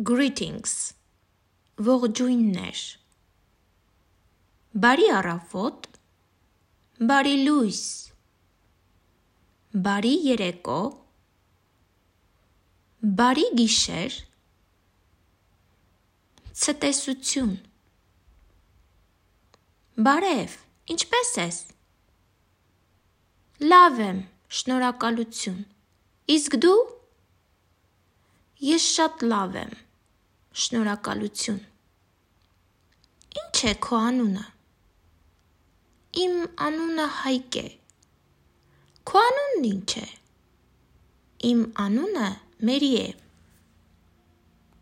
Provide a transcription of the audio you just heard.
greetings. Ողջույններ բարի առավոտ բարի լույս բարի երեկո բարի գիշեր ցտեսություն բարև ինչպե՞ս ես լավ եմ շնորհակալություն իսկ դու Ես շատ լավ եմ։ Շնորհակալություն։ Ինչ է քո անունը։ Իմ անունը Հայկ է։ Քո անունն ինչ է։ Իմ անունը Մերի է։